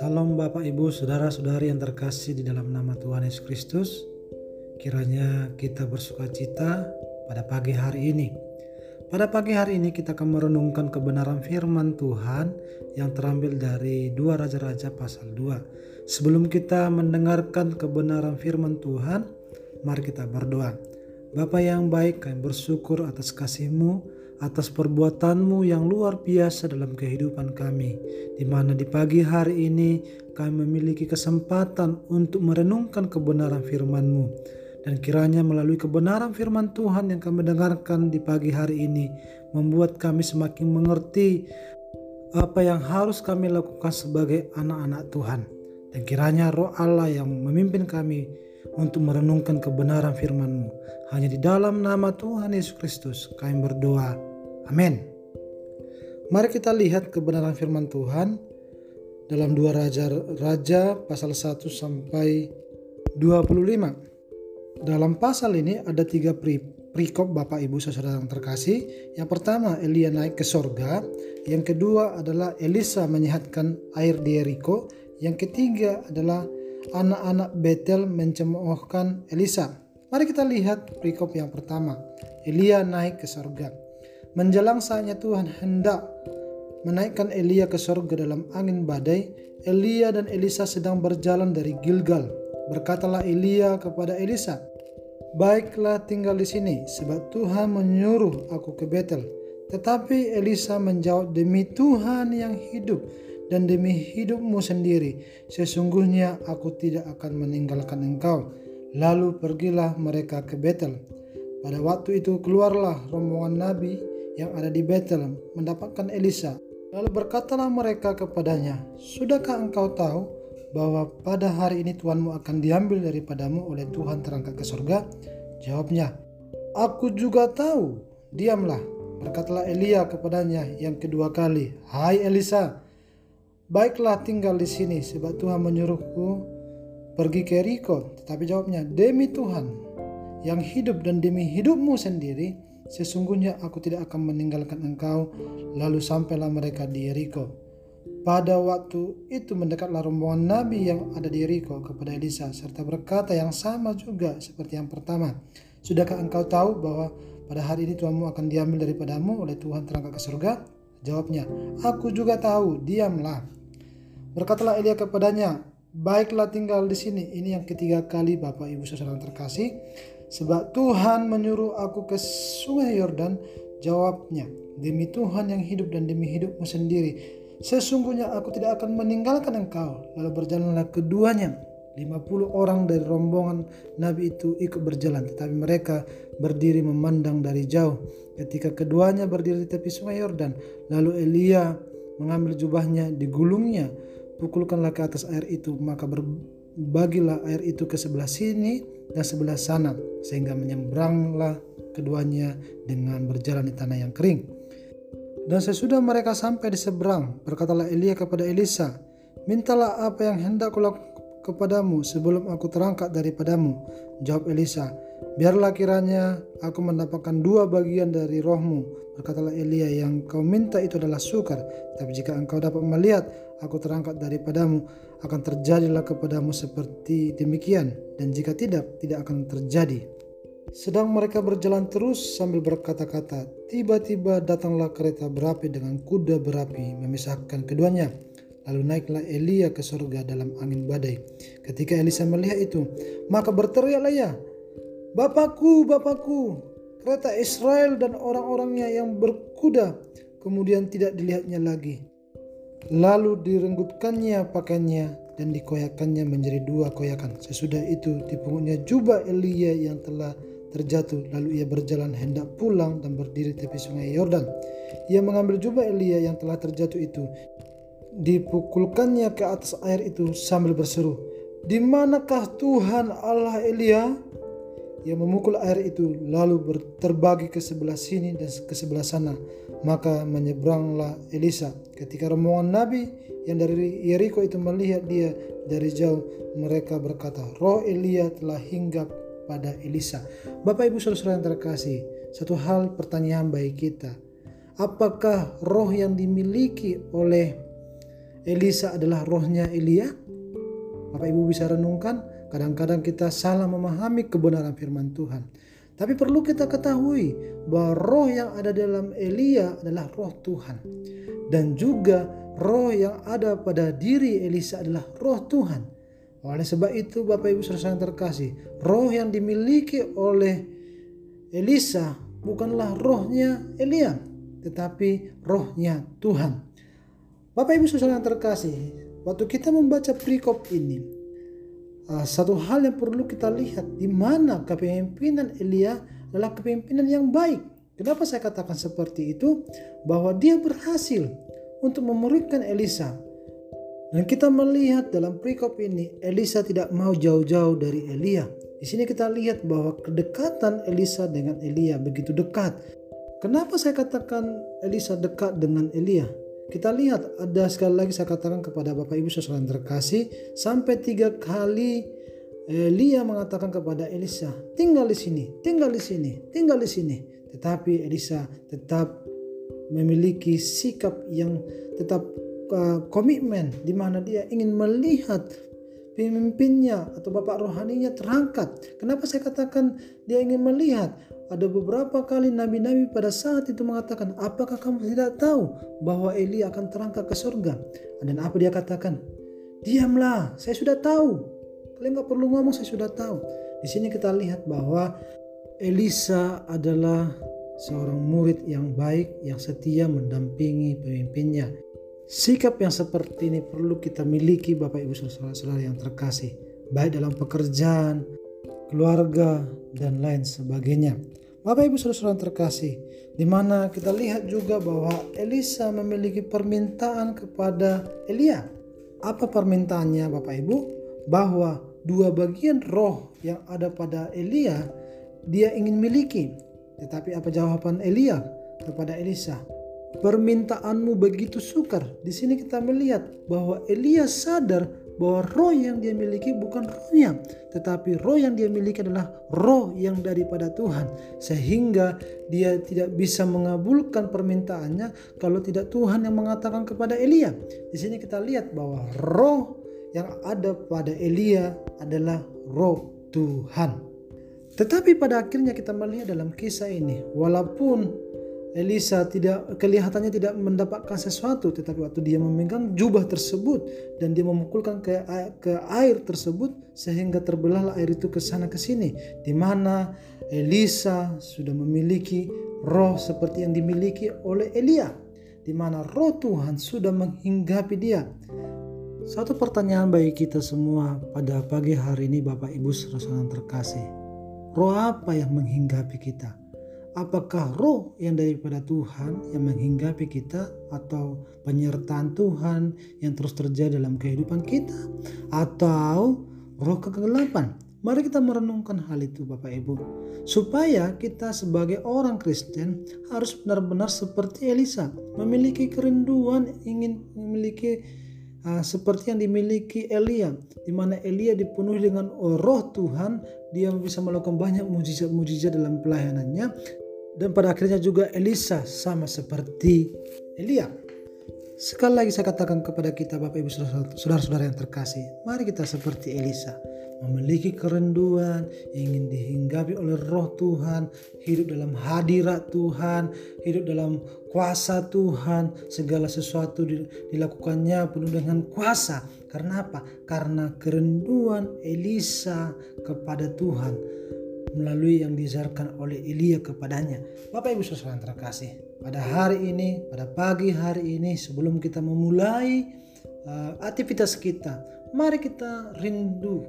Salam Bapak Ibu Saudara-saudari yang terkasih di dalam nama Tuhan Yesus Kristus. Kiranya kita bersuka cita pada pagi hari ini. Pada pagi hari ini kita akan merenungkan kebenaran firman Tuhan yang terambil dari dua Raja-Raja pasal 2 Sebelum kita mendengarkan kebenaran firman Tuhan Mari kita berdoa. Bapa yang baik kami bersyukur atas kasih-Mu atas perbuatanmu yang luar biasa dalam kehidupan kami, di mana di pagi hari ini kami memiliki kesempatan untuk merenungkan kebenaran firman-Mu. Dan kiranya melalui kebenaran firman Tuhan yang kami dengarkan di pagi hari ini, membuat kami semakin mengerti apa yang harus kami lakukan sebagai anak-anak Tuhan. Dan kiranya roh Allah yang memimpin kami untuk merenungkan kebenaran firman-Mu. Hanya di dalam nama Tuhan Yesus Kristus kami berdoa. Amin. Mari kita lihat kebenaran firman Tuhan dalam dua raja raja pasal 1 sampai 25. Dalam pasal ini ada tiga pri, prikop Bapak Ibu Saudara yang terkasih. Yang pertama Elia naik ke sorga. Yang kedua adalah Elisa menyehatkan air di Jericho. Yang ketiga adalah anak-anak Betel mencemoohkan Elisa. Mari kita lihat prikop yang pertama. Elia naik ke sorga. Menjelang saatnya Tuhan hendak menaikkan Elia ke surga dalam angin badai, Elia dan Elisa sedang berjalan dari Gilgal. Berkatalah Elia kepada Elisa, Baiklah tinggal di sini, sebab Tuhan menyuruh aku ke Betel. Tetapi Elisa menjawab, Demi Tuhan yang hidup dan demi hidupmu sendiri, sesungguhnya aku tidak akan meninggalkan engkau. Lalu pergilah mereka ke Betel. Pada waktu itu keluarlah rombongan nabi yang ada di Bethlehem mendapatkan Elisa. Lalu berkatalah mereka kepadanya, Sudahkah engkau tahu bahwa pada hari ini Tuhanmu akan diambil daripadamu oleh Tuhan terangkat ke surga? Jawabnya, Aku juga tahu, diamlah. Berkatalah Elia kepadanya yang kedua kali, Hai Elisa, baiklah tinggal di sini sebab Tuhan menyuruhku pergi ke Riko. Tetapi jawabnya, demi Tuhan yang hidup dan demi hidupmu sendiri, Sesungguhnya aku tidak akan meninggalkan engkau. Lalu sampailah mereka di Yeriko. Pada waktu itu mendekatlah rombongan nabi yang ada di Yeriko kepada Elisa serta berkata yang sama juga seperti yang pertama. Sudahkah engkau tahu bahwa pada hari ini Tuhanmu akan diambil daripadamu oleh Tuhan terangkat ke surga? Jawabnya, aku juga tahu, diamlah. Berkatalah Elia kepadanya, baiklah tinggal di sini. Ini yang ketiga kali Bapak Ibu Saudara terkasih. Sebab Tuhan menyuruh aku ke sungai Yordan, jawabnya, demi Tuhan yang hidup dan demi hidupmu sendiri, sesungguhnya aku tidak akan meninggalkan engkau. Lalu berjalanlah keduanya. 50 orang dari rombongan Nabi itu ikut berjalan, tetapi mereka berdiri memandang dari jauh. Ketika keduanya berdiri di tepi sungai Yordan, lalu Elia mengambil jubahnya, digulungnya, pukulkanlah ke atas air itu, maka berbagilah air itu ke sebelah sini dan sebelah sana sehingga menyeberanglah keduanya dengan berjalan di tanah yang kering. Dan sesudah mereka sampai di seberang, berkatalah Elia kepada Elisa, Mintalah apa yang hendak kulakukan kepadamu sebelum aku terangkat daripadamu. Jawab Elisa, biarlah kiranya aku mendapatkan dua bagian dari rohmu. Berkatalah Elia, yang kau minta itu adalah sukar. Tapi jika engkau dapat melihat aku terangkat daripadamu, akan terjadilah kepadamu seperti demikian, dan jika tidak, tidak akan terjadi. Sedang mereka berjalan terus sambil berkata-kata, tiba-tiba datanglah kereta berapi dengan kuda berapi memisahkan keduanya. Lalu naiklah Elia ke surga dalam angin badai. Ketika Elisa melihat itu, maka berteriaklah ia, Bapakku, Bapakku, kereta Israel dan orang-orangnya yang berkuda, kemudian tidak dilihatnya lagi. Lalu direnggutkannya pakaiannya dan dikoyakannya menjadi dua koyakan. Sesudah itu dipungutnya jubah Elia yang telah terjatuh. Lalu ia berjalan hendak pulang dan berdiri tepi sungai Yordan. Ia mengambil jubah Elia yang telah terjatuh itu. Dipukulkannya ke atas air itu sambil berseru, Di manakah Tuhan Allah Elia? Ia memukul air itu lalu terbagi ke sebelah sini dan ke sebelah sana. Maka menyeberanglah Elisa. Ketika rombongan Nabi yang dari Yeriko itu melihat dia dari jauh, mereka berkata, Roh Elia telah hinggap pada Elisa. Bapak Ibu Saudara yang terkasih, satu hal pertanyaan bagi kita. Apakah roh yang dimiliki oleh Elisa adalah rohnya Elia? Bapak Ibu bisa renungkan, kadang-kadang kita salah memahami kebenaran firman Tuhan. Tapi perlu kita ketahui bahwa roh yang ada dalam Elia adalah roh Tuhan. Dan juga roh yang ada pada diri Elisa adalah roh Tuhan. Oleh sebab itu Bapak Ibu saudara yang terkasih, roh yang dimiliki oleh Elisa bukanlah rohnya Elia, tetapi rohnya Tuhan. Bapak Ibu saudara yang terkasih, waktu kita membaca perikop ini, uh, satu hal yang perlu kita lihat di mana kepemimpinan Elia adalah kepemimpinan yang baik. Kenapa saya katakan seperti itu? Bahwa dia berhasil untuk memuridkan Elisa. Dan kita melihat dalam perikop ini Elisa tidak mau jauh-jauh dari Elia. Di sini kita lihat bahwa kedekatan Elisa dengan Elia begitu dekat. Kenapa saya katakan Elisa dekat dengan Elia? Kita lihat ada sekali lagi saya katakan kepada Bapak Ibu sesuatu yang terkasih sampai tiga kali Elia mengatakan kepada Elisa, tinggal di sini, tinggal di sini, tinggal di sini. Tetapi Elisa tetap memiliki sikap yang tetap uh, komitmen di mana dia ingin melihat pemimpinnya atau bapak rohaninya terangkat. Kenapa saya katakan dia ingin melihat? Ada beberapa kali nabi-nabi pada saat itu mengatakan, apakah kamu tidak tahu bahwa Eli akan terangkat ke surga? Dan apa dia katakan? Diamlah, saya sudah tahu. Kalian nggak perlu ngomong, saya sudah tahu. Di sini kita lihat bahwa Elisa adalah seorang murid yang baik, yang setia mendampingi pemimpinnya. Sikap yang seperti ini perlu kita miliki Bapak Ibu Saudara-saudara yang terkasih, baik dalam pekerjaan, keluarga, dan lain sebagainya. Bapak Ibu Saudara terkasih, di mana kita lihat juga bahwa Elisa memiliki permintaan kepada Elia. Apa permintaannya Bapak Ibu? Bahwa dua bagian roh yang ada pada Elia dia ingin miliki. Tetapi apa jawaban Elia kepada Elisa? Permintaanmu begitu sukar. Di sini kita melihat bahwa Elia sadar bahwa roh yang dia miliki bukan rohnya, tetapi roh yang dia miliki adalah roh yang daripada Tuhan, sehingga dia tidak bisa mengabulkan permintaannya kalau tidak Tuhan yang mengatakan kepada Elia. Di sini kita lihat bahwa roh yang ada pada Elia adalah roh Tuhan. Tetapi pada akhirnya kita melihat dalam kisah ini, walaupun Elisa tidak kelihatannya tidak mendapatkan sesuatu tetapi waktu dia memegang jubah tersebut dan dia memukulkan ke, ke air tersebut sehingga terbelahlah air itu ke sana ke sini di mana Elisa sudah memiliki roh seperti yang dimiliki oleh Elia di mana roh Tuhan sudah menghinggapi dia. Satu pertanyaan bagi kita semua pada pagi hari ini Bapak Ibu saudara terkasih. Roh apa yang menghinggapi kita apakah roh yang daripada Tuhan yang menghinggapi kita atau penyertaan Tuhan yang terus terjadi dalam kehidupan kita atau roh kegelapan. Mari kita merenungkan hal itu Bapak Ibu. Supaya kita sebagai orang Kristen harus benar-benar seperti Elisa. Memiliki kerinduan ingin memiliki uh, seperti yang dimiliki Elia. Di mana Elia dipenuhi dengan roh Tuhan. Dia bisa melakukan banyak mujizat-mujizat dalam pelayanannya. Dan pada akhirnya juga Elisa sama seperti Elia. Sekali lagi saya katakan kepada kita Bapak Ibu Saudara-saudara yang terkasih. Mari kita seperti Elisa. Memiliki kerenduan, ingin dihinggapi oleh roh Tuhan, hidup dalam hadirat Tuhan, hidup dalam kuasa Tuhan, segala sesuatu dilakukannya penuh dengan kuasa. Karena apa? Karena kerenduan Elisa kepada Tuhan melalui yang diajarkan oleh Elia kepadanya. Bapak Ibu Saudara terkasih, pada hari ini, pada pagi hari ini sebelum kita memulai uh, aktivitas kita, mari kita rindu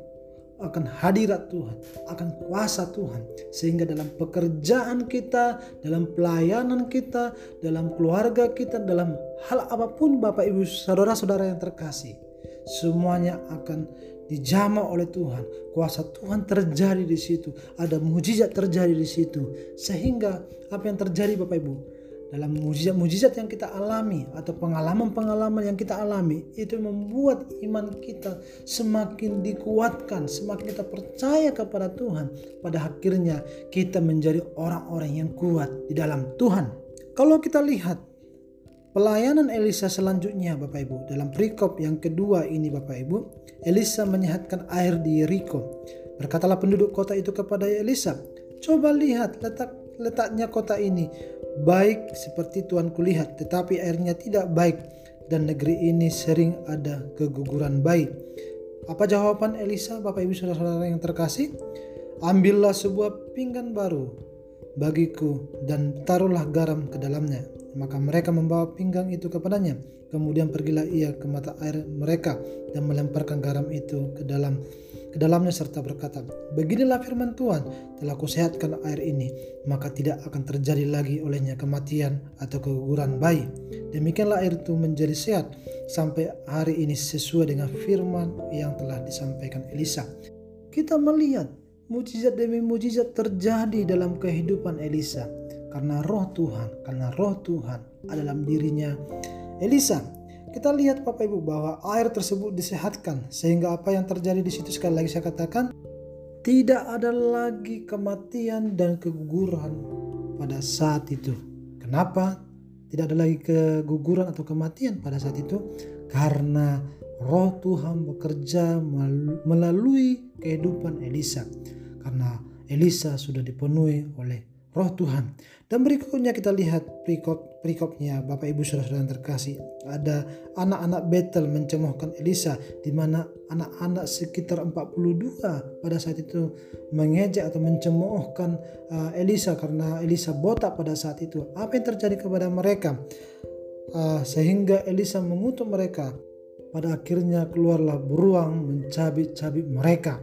akan hadirat Tuhan, akan kuasa Tuhan, sehingga dalam pekerjaan kita, dalam pelayanan kita, dalam keluarga kita, dalam hal apa pun, Bapak Ibu, saudara-saudara yang terkasih, semuanya akan dijama oleh Tuhan. Kuasa Tuhan terjadi di situ. Ada mujizat terjadi di situ. Sehingga apa yang terjadi Bapak Ibu? Dalam mujizat-mujizat yang kita alami atau pengalaman-pengalaman yang kita alami itu membuat iman kita semakin dikuatkan, semakin kita percaya kepada Tuhan. Pada akhirnya kita menjadi orang-orang yang kuat di dalam Tuhan. Kalau kita lihat pelayanan Elisa selanjutnya Bapak Ibu dalam perikop yang kedua ini Bapak Ibu, Elisa menyehatkan air di Yeriko. Berkatalah penduduk kota itu kepada Elisa, "Coba lihat letak letaknya kota ini baik seperti Tuhan kulihat, tetapi airnya tidak baik dan negeri ini sering ada keguguran bayi." Apa jawaban Elisa, Bapak Ibu Saudara-saudara yang terkasih? Ambillah sebuah pinggan baru bagiku dan taruhlah garam ke dalamnya. Maka mereka membawa pinggang itu kepadanya. Kemudian pergilah ia ke mata air mereka dan melemparkan garam itu ke dalam ke dalamnya serta berkata, Beginilah firman Tuhan, telah kusehatkan air ini, maka tidak akan terjadi lagi olehnya kematian atau keguguran bayi. Demikianlah air itu menjadi sehat sampai hari ini sesuai dengan firman yang telah disampaikan Elisa. Kita melihat mujizat demi mujizat terjadi dalam kehidupan Elisa karena roh Tuhan, karena roh Tuhan ada dalam dirinya Elisa. Kita lihat Bapak Ibu bahwa air tersebut disehatkan sehingga apa yang terjadi di situ sekali lagi saya katakan tidak ada lagi kematian dan keguguran pada saat itu. Kenapa tidak ada lagi keguguran atau kematian pada saat itu? Karena roh Tuhan bekerja melalui kehidupan Elisa. Karena Elisa sudah dipenuhi oleh roh Tuhan. Dan berikutnya kita lihat perikop perikopnya Bapak Ibu Saudara-saudara yang terkasih. Ada anak-anak Betel mencemohkan Elisa di mana anak-anak sekitar 42 pada saat itu mengejek atau mencemoohkan uh, Elisa karena Elisa botak pada saat itu. Apa yang terjadi kepada mereka? Uh, sehingga Elisa mengutuk mereka. Pada akhirnya keluarlah beruang mencabik-cabik mereka.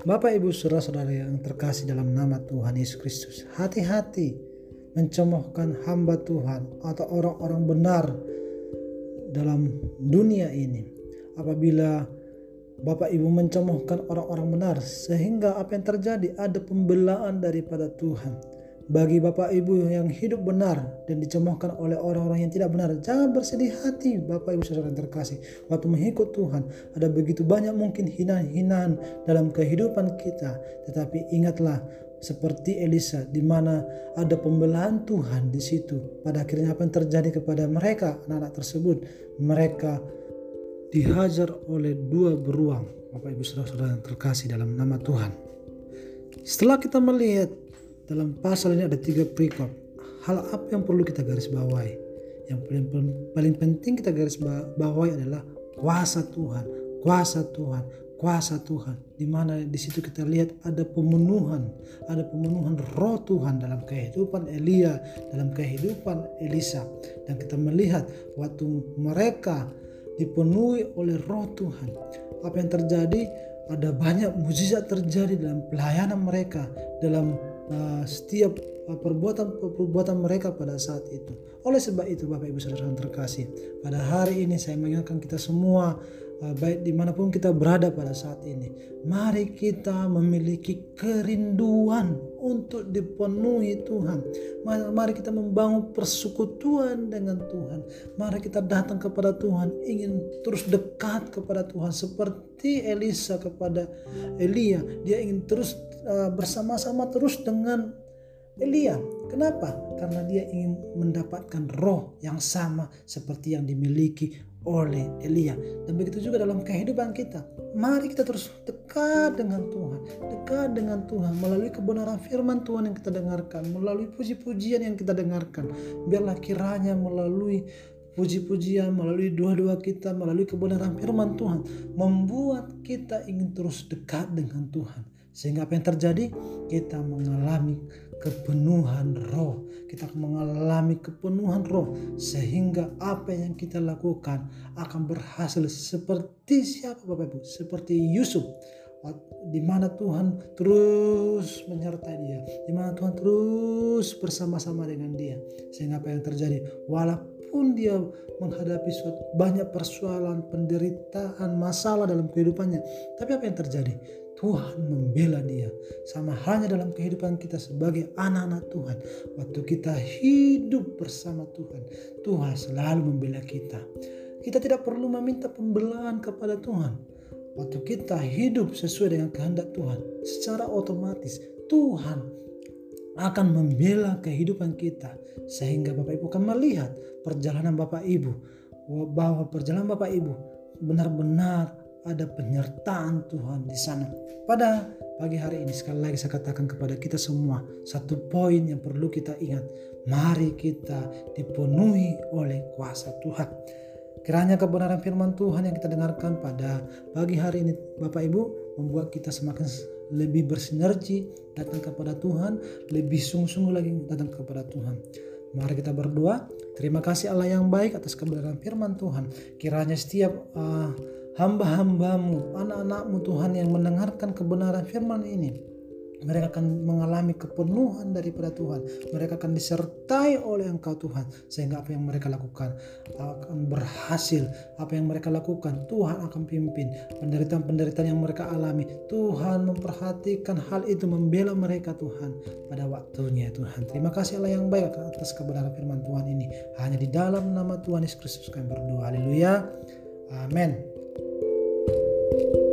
Bapak Ibu Saudara-saudara yang terkasih dalam nama Tuhan Yesus Kristus, hati-hati mencemohkan hamba Tuhan atau orang-orang benar dalam dunia ini. Apabila Bapak Ibu mencemohkan orang-orang benar sehingga apa yang terjadi ada pembelaan daripada Tuhan bagi Bapak Ibu yang hidup benar dan dicemoohkan oleh orang-orang yang tidak benar. Jangan bersedih hati Bapak Ibu saudara yang terkasih. Waktu mengikut Tuhan ada begitu banyak mungkin hinaan-hinaan dalam kehidupan kita. Tetapi ingatlah seperti Elisa di mana ada pembelaan Tuhan di situ. Pada akhirnya apa yang terjadi kepada mereka anak-anak tersebut? Mereka dihajar oleh dua beruang. Bapak Ibu saudara-saudara yang terkasih dalam nama Tuhan. Setelah kita melihat dalam pasal ini ada tiga perikop. Hal apa yang perlu kita garis bawahi? Yang paling, paling penting kita garis bawahi adalah kuasa Tuhan, kuasa Tuhan, kuasa Tuhan. Di mana di situ kita lihat ada pemenuhan, ada pemenuhan roh Tuhan dalam kehidupan Elia, dalam kehidupan Elisa. Dan kita melihat waktu mereka dipenuhi oleh roh Tuhan. Apa yang terjadi? Ada banyak mujizat terjadi dalam pelayanan mereka, dalam uh, setiap uh, perbuatan-perbuatan mereka pada saat itu. Oleh sebab itu Bapak Ibu Saudara yang terkasih, pada hari ini saya mengingatkan kita semua baik di mana pun kita berada pada saat ini, mari kita memiliki kerinduan untuk dipenuhi Tuhan. Mari kita membangun persekutuan dengan Tuhan. Mari kita datang kepada Tuhan, ingin terus dekat kepada Tuhan seperti Elisa kepada Elia. Dia ingin terus uh, bersama-sama terus dengan Elia. Kenapa? Karena dia ingin mendapatkan roh yang sama seperti yang dimiliki oleh Elia. Dan begitu juga dalam kehidupan kita. Mari kita terus dekat dengan Tuhan. Dekat dengan Tuhan melalui kebenaran firman Tuhan yang kita dengarkan. Melalui puji-pujian yang kita dengarkan. Biarlah kiranya melalui puji-pujian, melalui doa-doa kita, melalui kebenaran firman Tuhan. Membuat kita ingin terus dekat dengan Tuhan sehingga apa yang terjadi? Kita mengalami kepenuhan roh. Kita mengalami kepenuhan roh. Sehingga apa yang kita lakukan akan berhasil seperti siapa Bapak Ibu? Seperti Yusuf di mana Tuhan terus menyertai dia, di mana Tuhan terus bersama-sama dengan dia, sehingga apa yang terjadi, walaupun dia menghadapi suatu banyak persoalan, penderitaan, masalah dalam kehidupannya, tapi apa yang terjadi? Tuhan membela dia. Sama halnya dalam kehidupan kita sebagai anak-anak Tuhan. Waktu kita hidup bersama Tuhan, Tuhan selalu membela kita. Kita tidak perlu meminta pembelaan kepada Tuhan. Waktu kita hidup sesuai dengan kehendak Tuhan, secara otomatis Tuhan akan membela kehidupan kita sehingga Bapak Ibu akan melihat perjalanan Bapak Ibu bahwa perjalanan Bapak Ibu benar-benar ada penyertaan Tuhan di sana. Pada pagi hari ini sekali lagi saya katakan kepada kita semua satu poin yang perlu kita ingat. Mari kita dipenuhi oleh kuasa Tuhan. Kiranya kebenaran firman Tuhan yang kita dengarkan pada pagi hari ini Bapak Ibu membuat kita semakin lebih bersinergi datang kepada Tuhan, lebih sungguh-sungguh lagi datang kepada Tuhan. Mari kita berdoa. Terima kasih Allah yang baik atas kebenaran firman Tuhan. Kiranya setiap uh, hamba-hambamu, anak-anakmu Tuhan yang mendengarkan kebenaran firman ini mereka akan mengalami kepenuhan daripada Tuhan. Mereka akan disertai oleh Engkau Tuhan. Sehingga apa yang mereka lakukan akan berhasil. Apa yang mereka lakukan Tuhan akan pimpin. Penderitaan-penderitaan yang mereka alami Tuhan memperhatikan hal itu membela mereka Tuhan pada waktunya Tuhan. Terima kasih Allah yang baik atas kebenaran firman Tuhan ini. Hanya di dalam nama Tuhan Yesus Kristus kami berdoa. Haleluya. Amin. you